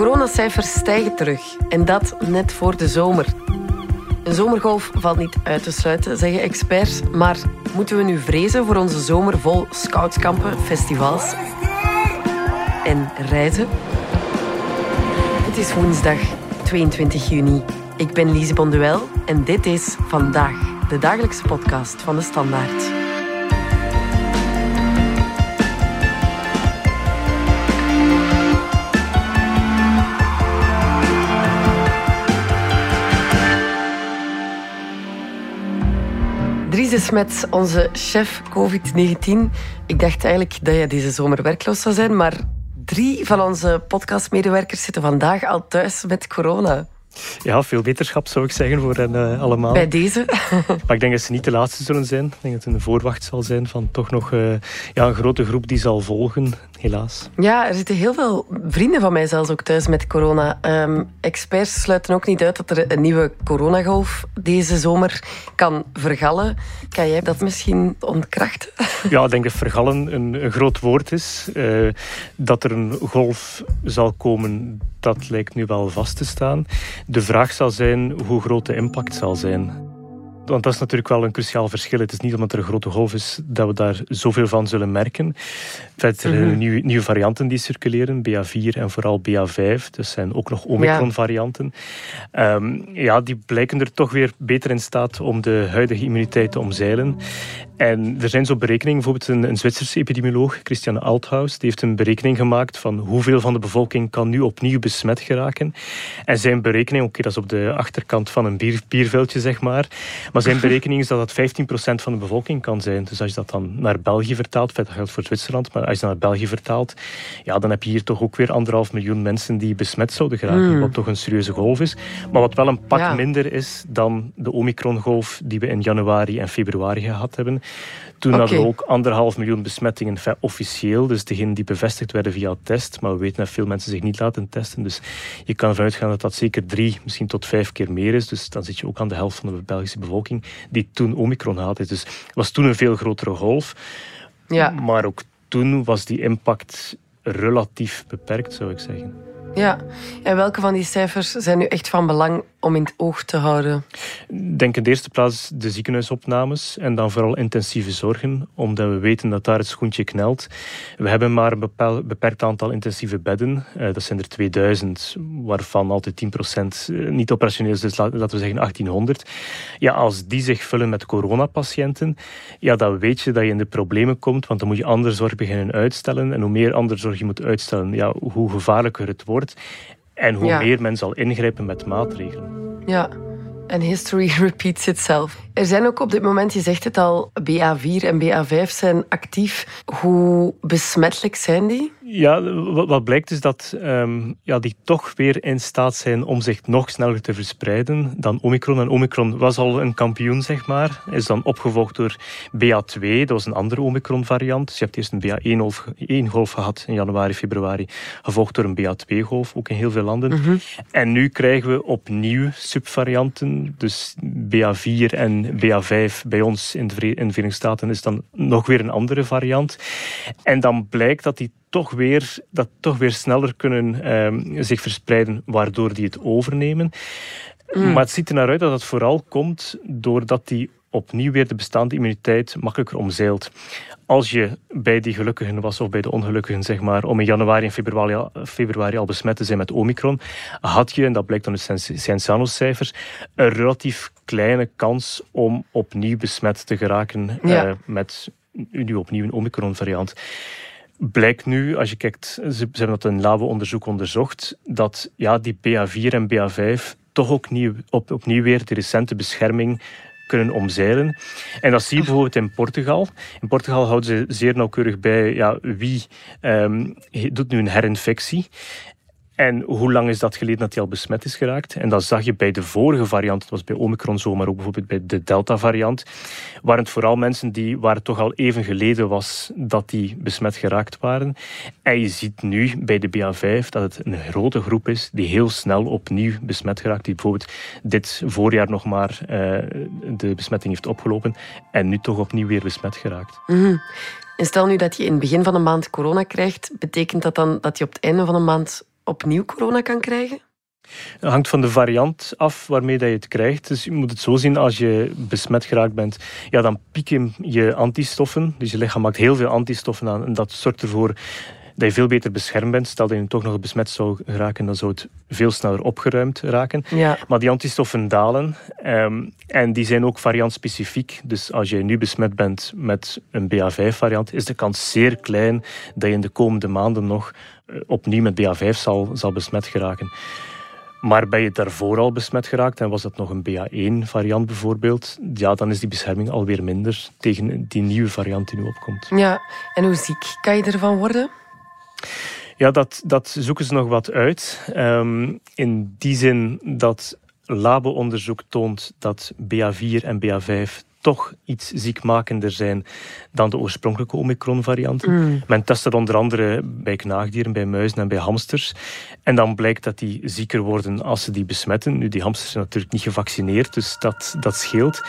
coronacijfers stijgen terug. En dat net voor de zomer. Een zomergolf valt niet uit te sluiten, zeggen experts. Maar moeten we nu vrezen voor onze zomer vol scoutskampen, festivals en reizen? Het is woensdag 22 juni. Ik ben Lise Bonduel en dit is Vandaag, de dagelijkse podcast van de Standaard. De Smets, onze chef COVID-19. Ik dacht eigenlijk dat je deze zomer werkloos zou zijn, maar drie van onze podcastmedewerkers zitten vandaag al thuis met corona. Ja, veel beterschap zou ik zeggen voor hen uh, allemaal. Bij deze. maar ik denk dat ze niet de laatste zullen zijn. Ik denk dat het een voorwacht zal zijn van toch nog uh, ja, een grote groep die zal volgen, helaas. Ja, er zitten heel veel vrienden van mij zelfs ook thuis met corona. Um, experts sluiten ook niet uit dat er een nieuwe coronagolf deze zomer kan vergallen. Kan jij dat misschien ontkrachten? ja, ik denk dat vergallen een, een groot woord is. Uh, dat er een golf zal komen, dat lijkt nu wel vast te staan. De vraag zal zijn hoe groot de impact zal zijn. Want dat is natuurlijk wel een cruciaal verschil. Het is niet omdat er een grote golf is dat we daar zoveel van zullen merken. Er zijn mm -hmm. nieuwe, nieuwe, varianten die circuleren, BA4 en vooral BA5. Dus zijn ook nog Omicron-varianten. Ja. Um, ja, die blijken er toch weer beter in staat om de huidige immuniteit te omzeilen. En er zijn zo berekeningen, bijvoorbeeld een, een Zwitserse epidemioloog, Christian Althaus, die heeft een berekening gemaakt van hoeveel van de bevolking kan nu opnieuw besmet geraken. En zijn berekening, oké, okay, dat is op de achterkant van een bier, bierveldje, zeg maar. Maar zijn berekening is dat dat 15% van de bevolking kan zijn. Dus als je dat dan naar België vertaalt, dat geldt voor Zwitserland, maar als je dat naar België vertaalt, ja, dan heb je hier toch ook weer anderhalf miljoen mensen die besmet zouden geraken, mm. wat toch een serieuze golf is. Maar wat wel een pak ja. minder is dan de Omicron-golf die we in januari en februari gehad hebben. Toen okay. hadden we ook anderhalf miljoen besmettingen officieel, dus degenen die bevestigd werden via test. Maar we weten dat veel mensen zich niet laten testen. Dus je kan ervan uitgaan dat dat zeker drie, misschien tot vijf keer meer is. Dus dan zit je ook aan de helft van de Belgische bevolking die toen Omicron had. Dus het was toen een veel grotere golf. Ja. Maar ook toen was die impact relatief beperkt, zou ik zeggen. Ja, en welke van die cijfers zijn nu echt van belang om in het oog te houden? Denk in de eerste plaats de ziekenhuisopnames en dan vooral intensieve zorgen, omdat we weten dat daar het schoentje knelt. We hebben maar een beperkt aantal intensieve bedden. dat zijn er 2000, waarvan altijd 10% niet operationeel is, dus laten we zeggen 1800. Ja, als die zich vullen met coronapatiënten, ja, dan weet je dat je in de problemen komt, want dan moet je andere zorg beginnen uitstellen. En hoe meer andere zorg je moet uitstellen, ja, hoe gevaarlijker het wordt. En hoe Ja. meer men zal ingrijpen met maatregelen. Ja, en history repeats itself. Er zijn ook op dit moment, je zegt het al, BA4 en BA5 zijn actief. Hoe besmettelijk zijn die? Ja, wat, blijkt is dat ehm, ja, die toch weer in staat zijn om zich nog sneller te verspreiden dan Omicron. En Omicron was al een kampioen, zeg maar. Is dan opgevolgd door BA2, dat was een andere Omicron-variant. Dus je hebt eerst een BA1-golf gehad in januari, februari, gevolgd door een BA2-golf, ook in heel veel landen. En nu krijgen we opnieuw subvarianten, dus BA4 en BA5 bij ons in de Verenigde Staten is dan nog weer een andere variant. En dan blijkt dat die toch weer, dat toch weer sneller kunnen ehm, zich verspreiden, waardoor die het overnemen. Maar het ziet er naar uit dat het vooral komt doordat die opnieuw weer de bestaande immuniteit makkelijker omzeilt. Als je bij die gelukkigen was of bij de ongelukkigen, zeg maar, om in januari en februari, al- februari al besmet te zijn met Omicron, had je, en dat blijkt dan uit Cienzano-cijfers, een relatief kleine kans om opnieuw besmet te geraken Ja. eh, met nu opnieuw een Omicron-variant. Blijkt nu, als je kijkt, ze, ze hebben dat in labo-onderzoek onderzocht, dat ja, die BA4 en BA5 toch ook nieuw, op, opnieuw weer de recente bescherming kunnen omzeilen. En dat zie je bijvoorbeeld in Portugal. In Portugal houden ze zeer nauwkeurig bij ja, wie ehm, doet nu een herinfectie. En hoe lang is dat geleden dat hij al besmet is geraakt? En dat zag je bij de vorige variant, het was bij Omicron zo, maar ook bijvoorbeeld bij de Delta-variant, waren het vooral mensen die, waar het toch al even geleden was dat die besmet geraakt waren. En je ziet nu bij de BA5 dat het een grote groep is die heel snel opnieuw besmet geraakt, die bijvoorbeeld dit voorjaar nog maar eh, de besmetting heeft opgelopen en nu toch opnieuw weer besmet geraakt. En stel nu dat je in het begin van de maand corona krijgt, betekent dat dan dat je op het einde van de maand opnieuw corona kan krijgen? Het hangt van de variant af waarmee dat je het krijgt. Dus je moet het zo zien, als je besmet geraakt bent, ja, dan pieken je antistoffen. Dus je lichaam maakt heel veel antistoffen aan. En dat zorgt ervoor dat je veel beter beschermd bent. Stel dat je toch nog besmet zou geraken, dan zou het veel sneller opgeruimd raken. Ja. Maar die antistoffen dalen ehm, en die zijn ook variantspecifiek. Dus als je nu besmet bent met een BA5-variant, is de kans zeer klein dat je in de komende maanden nog opnieuw met BA5 zal, zal besmet geraken. Maar ben je daarvoor al besmet geraakt en was dat nog een BA1-variant bijvoorbeeld, ja, dan is die bescherming alweer minder tegen die nieuwe variant die nu opkomt. Ja, en hoe ziek kan je ervan worden? Ja, dat, dat zoeken ze nog wat uit. Um, in die zin dat labo-onderzoek toont dat BA4 en BA5 toch iets ziekmakender zijn dan de oorspronkelijke Omicron-varianten. Mm. Men test dat onder andere bij knaagdieren, bij muizen en bij hamsters. En dan blijkt dat die zieker worden als ze die besmetten. Nu, die hamsters zijn natuurlijk niet gevaccineerd, dus dat, dat scheelt.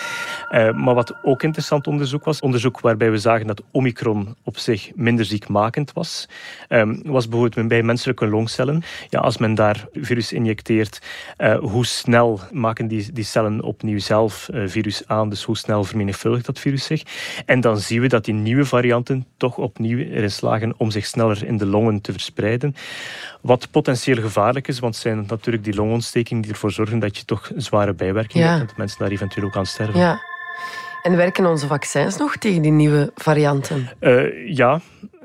Uh, maar wat ook interessant onderzoek was, onderzoek waarbij we zagen dat Omicron op zich minder ziekmakend was, um, was bijvoorbeeld bij menselijke longcellen. Ja, als men daar virus injecteert, uh, hoe snel maken die, die cellen opnieuw zelf uh, virus aan, dus hoe snel vermenigvuldigt dat virus zich. En dan zien we dat die nieuwe varianten toch opnieuw erin slagen om zich sneller in de longen te verspreiden. Wat potentieel gevaarlijk is, want het zijn natuurlijk die longontstekingen die ervoor zorgen dat je toch zware bijwerkingen Ja. hebt en dat mensen daar eventueel ook aan sterven. Ja. En werken onze vaccins nog tegen die nieuwe varianten? Eh, ja,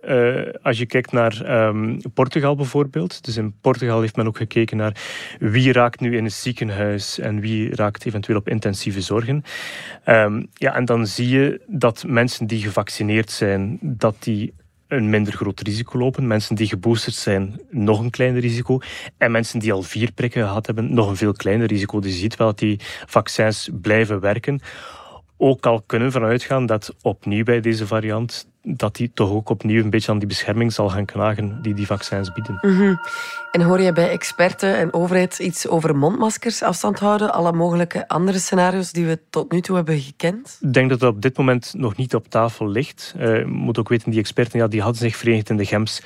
eh, als je kijkt naar ehm, Portugal bijvoorbeeld. Dus in Portugal heeft men ook gekeken naar wie raakt nu in het ziekenhuis en wie raakt eventueel op intensieve zorgen. Ehm, ja, en dan zie je dat mensen die gevaccineerd zijn, dat die een minder groot risico lopen. Mensen die geboosterd zijn, nog een kleiner risico. En mensen die al vier prikken gehad hebben, nog een veel kleiner risico. Dus je ziet wel dat die vaccins blijven werken. Ook al kunnen we vanuit uitgaan dat opnieuw bij deze variant dat die toch ook opnieuw een beetje aan die bescherming zal gaan knagen die die vaccins bieden. Mhm. En hoor je bij experten en overheid iets over mondmaskers, afstand houden, alle mogelijke andere scenario's die we tot nu toe hebben gekend? Ik denk dat dat op dit moment nog niet op tafel ligt. Uh, je moet ook weten, die experten ja, die hadden zich verenigd in de GEMS.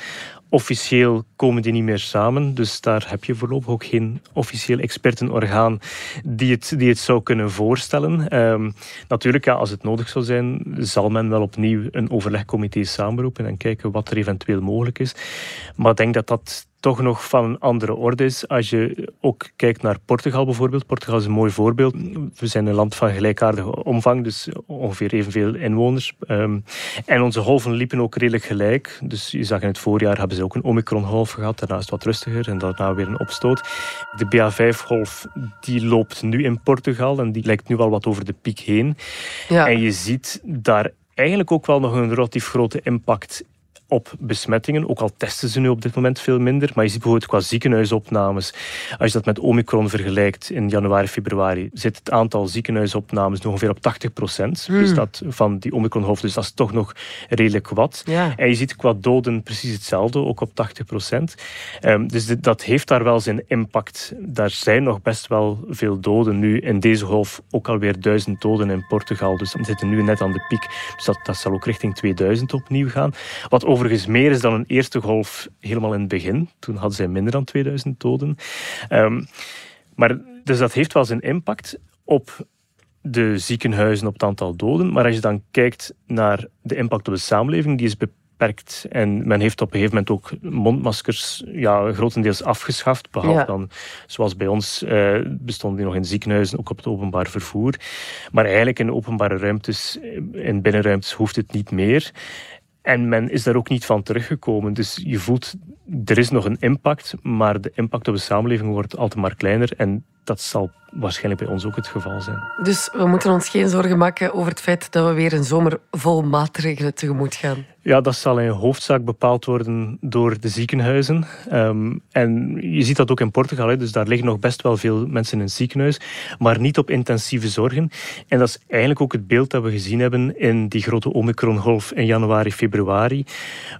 Officieel komen die niet meer samen, dus daar heb je voorlopig ook geen officieel expertenorgaan die het, die het zou kunnen voorstellen. Um, natuurlijk, ja, als het nodig zou zijn, zal men wel opnieuw een overlegcomité samenroepen en kijken wat er eventueel mogelijk is. Maar ik denk dat dat toch nog van een andere orde is. Als je ook kijkt naar Portugal bijvoorbeeld. Portugal is een mooi voorbeeld. We zijn een land van gelijkaardige omvang, dus ongeveer evenveel inwoners. Um, en onze golven liepen ook redelijk gelijk. Dus je zag in het voorjaar hebben ze ook een Omicron-golf gehad. Daarna is het wat rustiger en daarna weer een opstoot. De BA5-golf die loopt nu in Portugal en die lijkt nu al wat over de piek heen. Ja. En je ziet daar eigenlijk ook wel nog een relatief grote impact op besmettingen. Ook al testen ze nu op dit moment veel minder. Maar je ziet bijvoorbeeld qua ziekenhuisopnames. Als je dat met Omicron vergelijkt in januari, februari, zit het aantal ziekenhuisopnames nog ongeveer op 80 procent. Hmm. Dus dat van die Omicron-golf. Dus dat is toch nog redelijk wat. Ja. En je ziet qua doden precies hetzelfde, ook op 80 procent. Um, dus dit, dat heeft daar wel zijn impact. Daar zijn nog best wel veel doden. Nu in deze golf ook alweer duizend doden in Portugal. Dus we zitten nu net aan de piek. Dus dat, dat zal ook richting 2000 opnieuw gaan. Wat overigens meer is dan een eerste golf helemaal in het begin. Toen hadden zij minder dan 2000 doden. Um, maar dus dat heeft wel zijn impact op de ziekenhuizen, op het aantal doden. Maar als je dan kijkt naar de impact op de samenleving, die is beperkt. En men heeft op een gegeven moment ook mondmaskers ja, grotendeels afgeschaft. Behalve Ja. dan, zoals bij ons, eh, bestonden die nog in ziekenhuizen, ook op het openbaar vervoer. Maar eigenlijk in openbare ruimtes, in binnenruimtes, hoeft het niet meer. En men is daar ook niet van teruggekomen. Dus je voelt, er is nog een impact, maar de impact op de samenleving wordt altijd maar kleiner. En dat zal waarschijnlijk bij ons ook het geval zijn. Dus we moeten ons geen zorgen maken over het feit dat we weer een zomer vol maatregelen tegemoet gaan. Ja, dat zal in hoofdzaak bepaald worden door de ziekenhuizen. Um, en je ziet dat ook in Portugal, hè, dus daar liggen nog best wel veel mensen in het ziekenhuis, maar niet op intensieve zorgen. En dat is eigenlijk ook het beeld dat we gezien hebben in die grote Omicron-golf in januari, februari,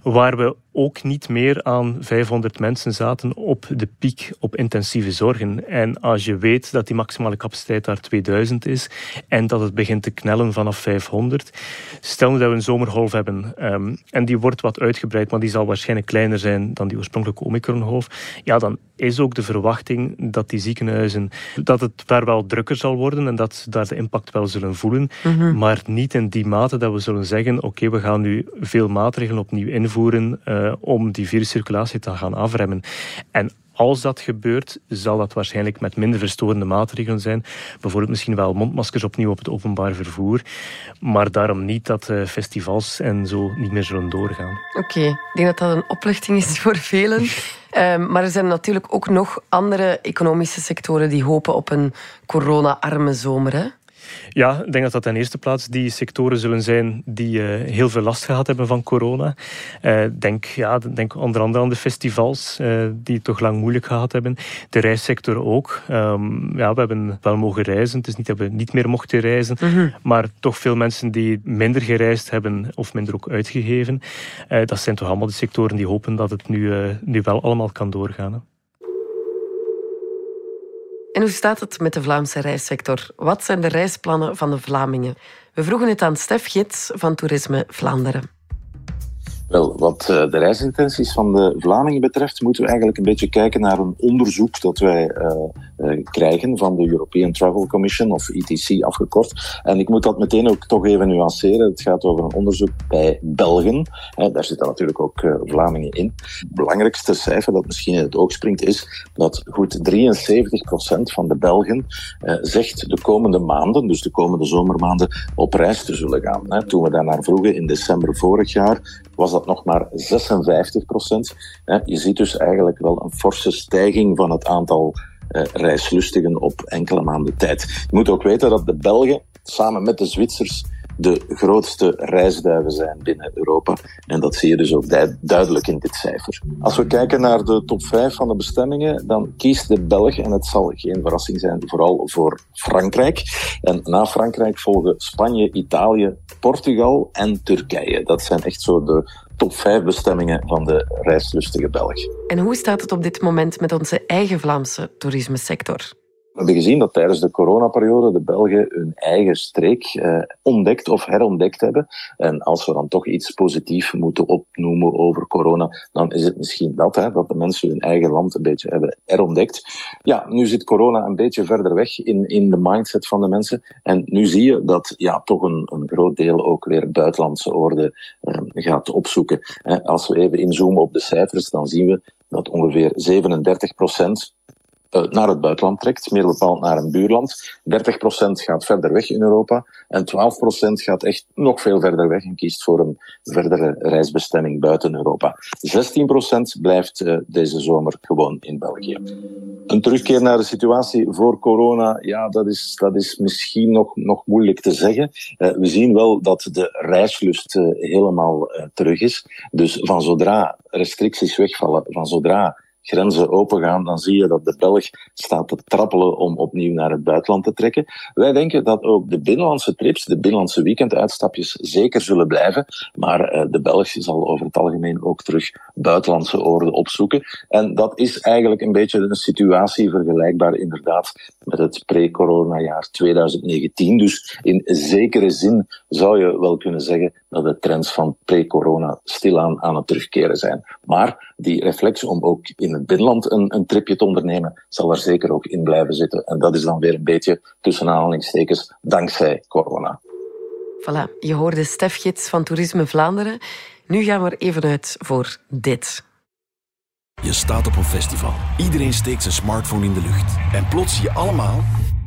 waar we ook niet meer aan 500 mensen zaten op de piek op intensieve zorgen. En als je weet dat die maximale capaciteit daar 2000 is en dat het begint te knellen vanaf 500. Stel nu dat we een zomergolf hebben ehm, en die wordt wat uitgebreid, maar die zal waarschijnlijk kleiner zijn dan die oorspronkelijke Omicron-golf, ja, dan is ook de verwachting dat die ziekenhuizen, dat het daar wel drukker zal worden en dat ze daar de impact wel zullen voelen, mhm. maar niet in die mate dat we zullen zeggen, oké, we gaan nu veel maatregelen opnieuw invoeren uh, om die viruscirculatie te gaan afremmen. En als dat gebeurt, zal dat waarschijnlijk met minder verstorende maatregelen zijn. Bijvoorbeeld misschien wel mondmaskers opnieuw op het openbaar vervoer. Maar daarom niet dat eh, festivals en zo niet meer zullen doorgaan. Oké, ik denk dat dat een opluchting is voor velen. Ehm, maar er zijn natuurlijk ook nog andere economische sectoren die hopen op een corona-arme zomer. Hè? Ja, ik denk dat dat ten eerste plaats die sectoren zullen zijn die uh, heel veel last gehad hebben van corona. Uh, denk, ja, denk onder andere aan de festivals, uh, die het toch lang moeilijk gehad hebben. De reissector ook. Um, ja, we hebben wel mogen reizen. Het is niet dat we niet meer mochten reizen, mm -hmm. maar toch veel mensen die minder gereisd hebben of minder ook uitgegeven. dat zijn toch allemaal de sectoren die hopen dat het nu, nu wel allemaal kan doorgaan. En hoe staat het met de Vlaamse reissector? Wat zijn de reisplannen van de Vlamingen? We vroegen het aan Stef Gits van Toerisme Vlaanderen. Wel, wat eh, de reisintenties van de Vlamingen betreft, moeten we eigenlijk een beetje kijken naar een onderzoek dat wij uh, uh, krijgen van de European Travel Commission, of ETC afgekort. En ik moet dat meteen ook toch even nuanceren. Het gaat over een onderzoek bij Belgen. Daar zitten natuurlijk ook Vlamingen in. Het belangrijkste cijfer dat misschien in het oog springt, is dat goed 73% van de Belgen zegt de komende maanden, dus de komende zomermaanden, op reis te zullen gaan. Toen we daarnaar vroegen in december vorig jaar, was dat nog maar 56 procent. Je ziet dus eigenlijk wel een forse stijging van het aantal uh, reislustigen op enkele maanden tijd. Je moet ook weten dat de Belgen samen met de Zwitsers de grootste reisduiven zijn binnen Europa. En dat zie je dus ook duidelijk in dit cijfer. Als we kijken naar de top 5 van de bestemmingen, dan kiest de Belg, en het zal geen verrassing zijn, vooral voor Frankrijk. En na Frankrijk volgen Spanje, Italië, Portugal en Turkije. Dat zijn echt zo de top 5 bestemmingen van de reislustige Belg. En hoe staat het op dit moment met onze eigen Vlaamse toerismesector? We hebben gezien dat tijdens de coronaperiode de Belgen hun eigen streek eh, ontdekt of herontdekt hebben. En als we dan toch iets positiefs moeten opnoemen over corona, dan is het misschien dat, hè, dat de mensen hun eigen land een beetje hebben herontdekt. Ja, nu zit corona een beetje verder weg in, in de mindset van de mensen. En nu zie je dat ja, toch een, een groot deel ook weer buitenlandse orde eh, gaat opzoeken. Als we even inzoomen op de cijfers, dan zien we dat ongeveer 37 procent naar het buitenland trekt, meer bepaald naar een buurland. 30% gaat verder weg in Europa en 12% gaat echt nog veel verder weg en kiest voor een verdere reisbestemming buiten Europa. 16% blijft uh, deze zomer gewoon in België. Een terugkeer naar de situatie voor corona, ja, dat is, dat is misschien nog, nog moeilijk te zeggen. Uh, we zien wel dat de reislust helemaal terug is. Dus van zodra restricties wegvallen, van zodra grenzen opengaan, dan zie je dat de Belg staat te trappelen om opnieuw naar het buitenland te trekken. Wij denken dat ook de binnenlandse trips, de binnenlandse weekenduitstapjes zeker zullen blijven, maar uh, de Belg zal over het algemeen ook terug buitenlandse oorden opzoeken. En dat is eigenlijk een beetje een situatie vergelijkbaar inderdaad met het pre-corona jaar 2019. Dus in zekere zin zou je wel kunnen zeggen dat de trends van pre-corona stilaan aan het terugkeren zijn. Maar die reflex om ook in het binnenland een, een tripje te ondernemen, zal er zeker ook in blijven zitten. En dat is dan weer een beetje tussen aanhalingstekens dankzij corona. Voilà, je hoorde Stef Gits van Toerisme Vlaanderen. Nu gaan we er even uit voor dit. Je staat op een festival. Iedereen steekt zijn smartphone in de lucht. En plots zie je allemaal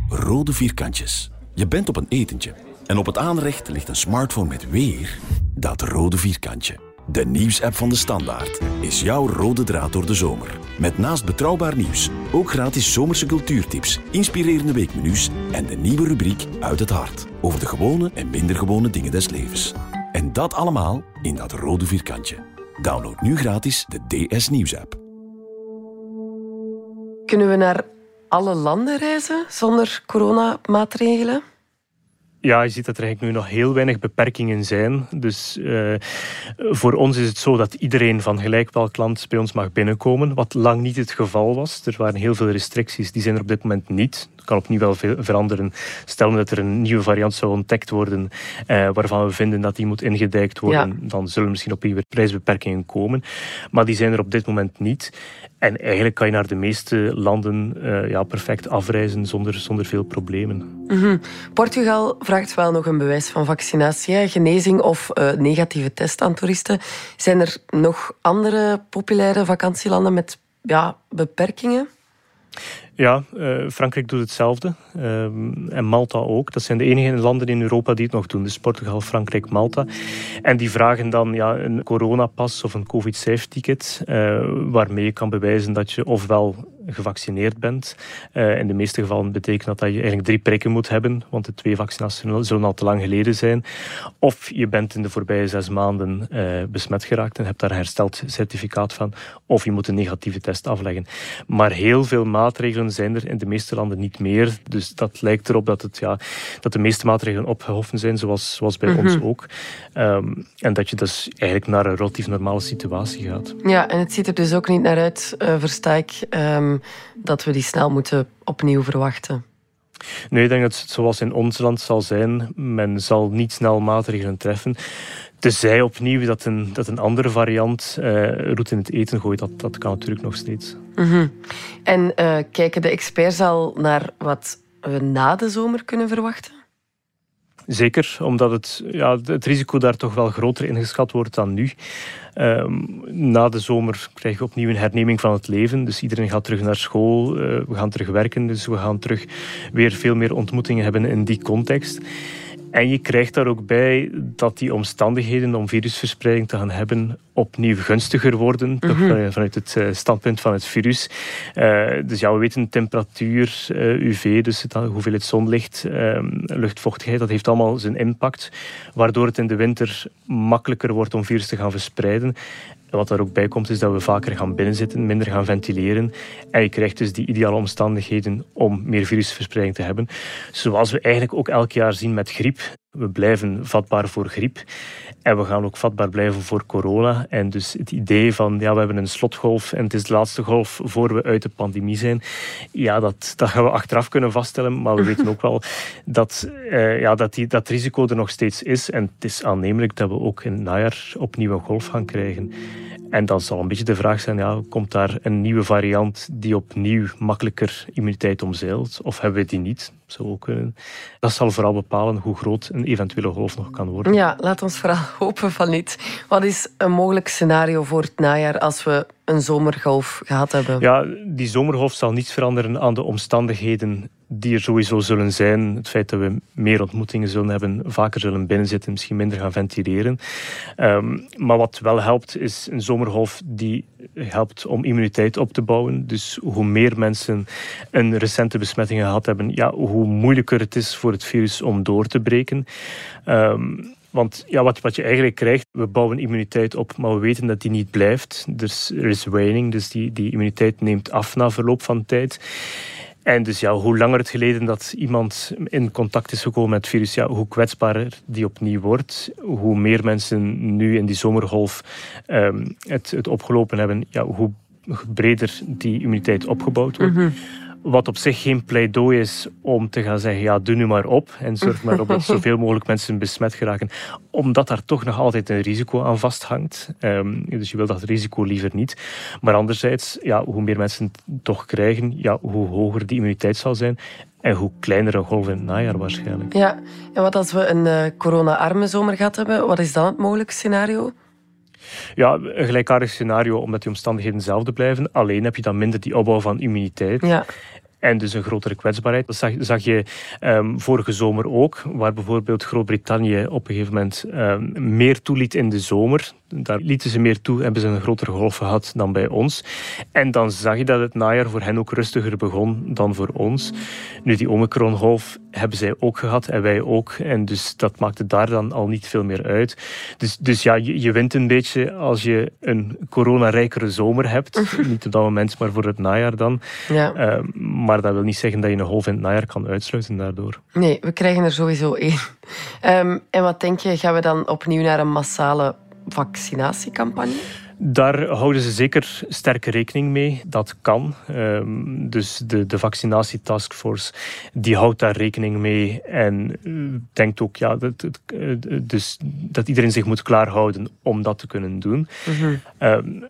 rode vierkantjes. Je bent op een etentje. En op het aanrecht ligt een smartphone met weer dat rode vierkantje. De nieuwsapp van de Standaard is jouw rode draad door de zomer. Met naast betrouwbaar nieuws ook gratis zomerse cultuurtips, inspirerende weekmenu's en de nieuwe rubriek Uit het Hart over de gewone en minder gewone dingen des levens. En dat allemaal in dat rode vierkantje. Download nu gratis de DS Nieuwsapp. Kunnen we naar alle landen reizen zonder coronamaatregelen? Ja, je ziet dat er eigenlijk nu nog heel weinig beperkingen zijn. Dus uh, voor ons is het zo dat iedereen van gelijk welk land bij ons mag binnenkomen. Wat lang niet het geval was. Er waren heel veel restricties, die zijn er op dit moment niet. Dat kan opnieuw wel veranderen. Stel dat er een nieuwe variant zou ontdekt worden uh, waarvan we vinden dat die moet ingedijkt worden, dan zullen misschien opnieuw prijsbeperkingen komen. Maar die zijn er op dit moment niet. En eigenlijk kan je naar de meeste landen uh, ja, perfect afreizen zonder, zonder veel problemen. -hmm. Portugal vraagt wel nog een bewijs van vaccinatie, genezing of uh, negatieve test aan toeristen. Zijn er nog andere populaire vakantielanden met ja, beperkingen? Ja, uh, Frankrijk doet hetzelfde. Uh, en Malta ook. Dat zijn de enige landen in Europa die het nog doen. Dus Portugal, Frankrijk, Malta. En die vragen dan ja, een coronapas of een covid-safe-ticket. Uh, waarmee je kan bewijzen dat je ofwel gevaccineerd bent. Uh, in de meeste gevallen betekent dat dat je eigenlijk drie prikken moet hebben, want de twee vaccinaties zullen al te lang geleden zijn. Of je bent in de voorbije zes maanden uh, besmet geraakt en hebt daar een hersteld certificaat van. Of je moet een negatieve test afleggen. Maar heel veel maatregelen zijn er in de meeste landen niet meer. Dus dat lijkt erop dat, het, ja, dat de meeste maatregelen opgehoffen zijn, zoals, zoals bij ons mhm. ook. Um, en dat je dus eigenlijk naar een relatief normale situatie gaat. Ja, en het ziet er dus ook niet naar uit, uh, versta ik. Um dat we die snel moeten opnieuw verwachten? Nee, ik denk dat het zoals in ons land zal zijn. Men zal niet snel maatregelen treffen. Tenzij opnieuw dat een, dat een andere variant uh, roet in het eten gooit. Dat, dat kan natuurlijk nog steeds. Mm -hmm. En uh, kijken de experts al naar wat we na de zomer kunnen verwachten? Zeker, omdat het, ja, het risico daar toch wel groter ingeschat wordt dan nu. Um, na de zomer krijg je opnieuw een herneming van het leven. Dus iedereen gaat terug naar school, uh, we gaan terug werken. Dus we gaan terug weer veel meer ontmoetingen hebben in die context. En je krijgt daar ook bij dat die omstandigheden om virusverspreiding te gaan hebben opnieuw gunstiger worden, mm -hmm. toch vanuit het eh, standpunt van het virus. Uh, dus ja, we weten temperatuur, uh, UV, dus het, hoeveelheid zonlicht, ehm, luchtvochtigheid, dat heeft allemaal zijn impact, waardoor het in de winter makkelijker wordt om virus te gaan verspreiden. Wat daar ook bij komt, is dat we vaker gaan binnenzitten, minder gaan ventileren. En je krijgt dus die ideale omstandigheden om meer virusverspreiding te hebben. Zoals we eigenlijk ook elk jaar zien met griep. We blijven vatbaar voor griep. En we gaan ook vatbaar blijven voor corona. En dus het idee van, ja, we hebben een slotgolf en het is de laatste golf voor we uit de pandemie zijn. Ja, dat, dat gaan we achteraf kunnen vaststellen. Maar we weten ook wel dat, uh, ja, dat die, dat risico er nog steeds is. En het is aannemelijk dat we ook in het najaar opnieuw een golf gaan krijgen. En dan zal een beetje de vraag zijn, ja, komt daar een nieuwe variant die opnieuw makkelijker immuniteit omzeilt? Of hebben we die niet? Zou ook kunnen. Dat zal vooral bepalen hoe groot een eventuele golf nog kan worden. Ja, laat ons vooral hopen van niet. Wat is een mogelijk scenario voor het najaar als we een zomergolf gehad hebben? Ja, die zomergolf zal niets veranderen aan de omstandigheden die er sowieso zullen zijn. Het feit dat we meer ontmoetingen zullen hebben, vaker zullen binnenzitten, misschien minder gaan ventileren. Um, maar wat wel helpt, is een zomergolf die helpt om immuniteit op te bouwen. Dus hoe meer mensen een recente besmetting gehad hebben, ja, hoe moeilijker het is voor het virus om door te breken. Um, want ja, wat, wat je eigenlijk krijgt, we bouwen immuniteit op, maar we weten dat die niet blijft. Dus er is waning, dus die, die immuniteit neemt af na verloop van tijd. En dus ja, hoe langer het geleden dat iemand in contact is gekomen met het virus, ja, hoe kwetsbaarder die opnieuw wordt. Hoe meer mensen nu in die zomergolf um, het, het opgelopen hebben, ja, hoe breder die immuniteit opgebouwd wordt. Mm wat op zich geen pleidooi is om te gaan zeggen, ja, doe nu maar op en zorg maar op dat zoveel mogelijk mensen besmet geraken. Omdat daar toch nog altijd een risico aan vasthangt. Um, dus je wil dat risico liever niet. Maar anderzijds, ja, hoe meer mensen het toch krijgen, ja, hoe hoger die immuniteit zal zijn. En hoe kleiner een golf in het najaar waarschijnlijk. Ja, en wat als we een uh, corona-arme zomer gehad hebben, wat is dan het mogelijke scenario? Ja, een gelijkaardig scenario omdat die omstandigheden hetzelfde blijven. Alleen heb je dan minder die opbouw van immuniteit. Ja. En dus een grotere kwetsbaarheid. Dat zag, zag je um, vorige zomer ook, waar bijvoorbeeld Groot-Brittannië op een gegeven moment um, meer toeliet in de zomer. Daar lieten ze meer toe, hebben ze een grotere golf gehad dan bij ons. En dan zag je dat het najaar voor hen ook rustiger begon dan voor ons. Nu, die Omicron-golf hebben zij ook gehad en wij ook. En dus dat maakte daar dan al niet veel meer uit. Dus, dus ja, je, je wint een beetje als je een coronarijkere zomer hebt. niet op dat moment, maar voor het najaar dan. Ja. Uh, maar dat wil niet zeggen dat je een golf in het najaar kan uitsluiten daardoor. Nee, we krijgen er sowieso één. Um, en wat denk je, gaan we dan opnieuw naar een massale vaccinatiecampagne? Daar houden ze zeker sterke rekening mee. Dat kan. Um, dus de, de vaccinatietaskforce die houdt daar rekening mee en uh, denkt ook ja, dat, uh, dus, dat iedereen zich moet klaarhouden om dat te kunnen doen. Mm -hmm. um,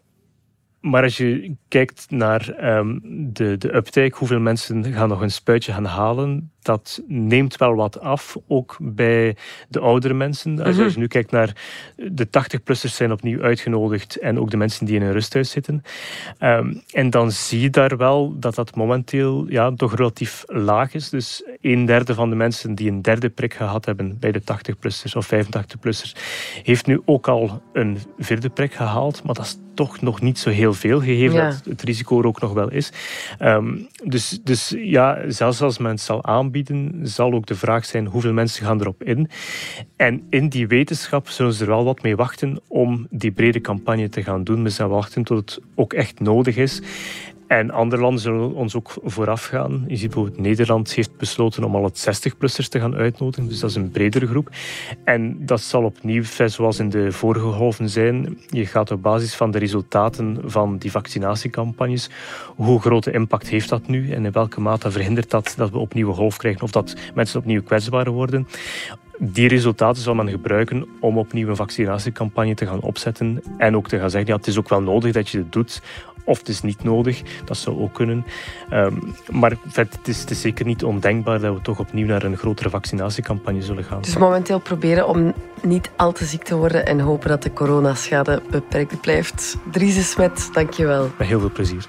maar als je kijkt naar um, de, de uptake, hoeveel mensen gaan nog een spuitje gaan halen, dat neemt wel wat af, ook bij de oudere mensen. Als je mhm. nu kijkt naar de 80-plussers zijn opnieuw uitgenodigd en ook de mensen die in een rusthuis zitten. Um, en dan zie je daar wel dat dat momenteel ja, toch relatief laag is. Dus een derde van de mensen die een derde prik gehad hebben bij de 80-plussers of 85-plussers, heeft nu ook al een vierde prik gehaald. Maar dat is toch nog niet zo heel veel, gegeven dat het risico er ook nog wel is. Um, dus, dus ja, zelfs als men het zal zal ook de vraag zijn hoeveel mensen gaan erop in. En in die wetenschap zullen ze er wel wat mee wachten om die brede campagne te gaan doen. We zullen wachten tot het ook echt nodig is. En andere landen zullen ons ook vooraf gaan. Je ziet bijvoorbeeld Nederland heeft besloten om al het 60-plussers te gaan uitnodigen. Dus dat is een bredere groep. En dat zal opnieuw, zoals in de vorige golven zijn, je gaat op basis van de resultaten van die vaccinatiecampagnes, hoe grote impact heeft dat nu en in welke mate verhindert dat dat we opnieuw een golf krijgen of dat mensen opnieuw kwetsbaar worden die resultaten zal men gebruiken om opnieuw een vaccinatiecampagne te gaan opzetten en ook te gaan zeggen, ja, het is ook wel nodig dat je het doet, of het is niet nodig, dat zou ook kunnen. Um, maar het is, het is, zeker niet ondenkbaar dat we toch opnieuw naar een grotere vaccinatiecampagne zullen gaan. Dus momenteel proberen om niet al te ziek te worden en hopen dat de coronaschade beperkt blijft. Dries Smet, dankjewel. Met heel veel plezier.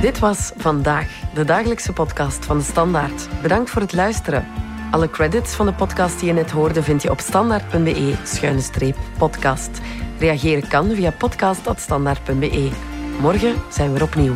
Dit was Vandaag, de dagelijkse podcast van de Standaard. Bedankt voor het luisteren. Alle credits van de podcast die je net hoorde vind je op standaard.be-podcast. Reageren kan via podcast.standaard.be. Morgen zijn we er opnieuw.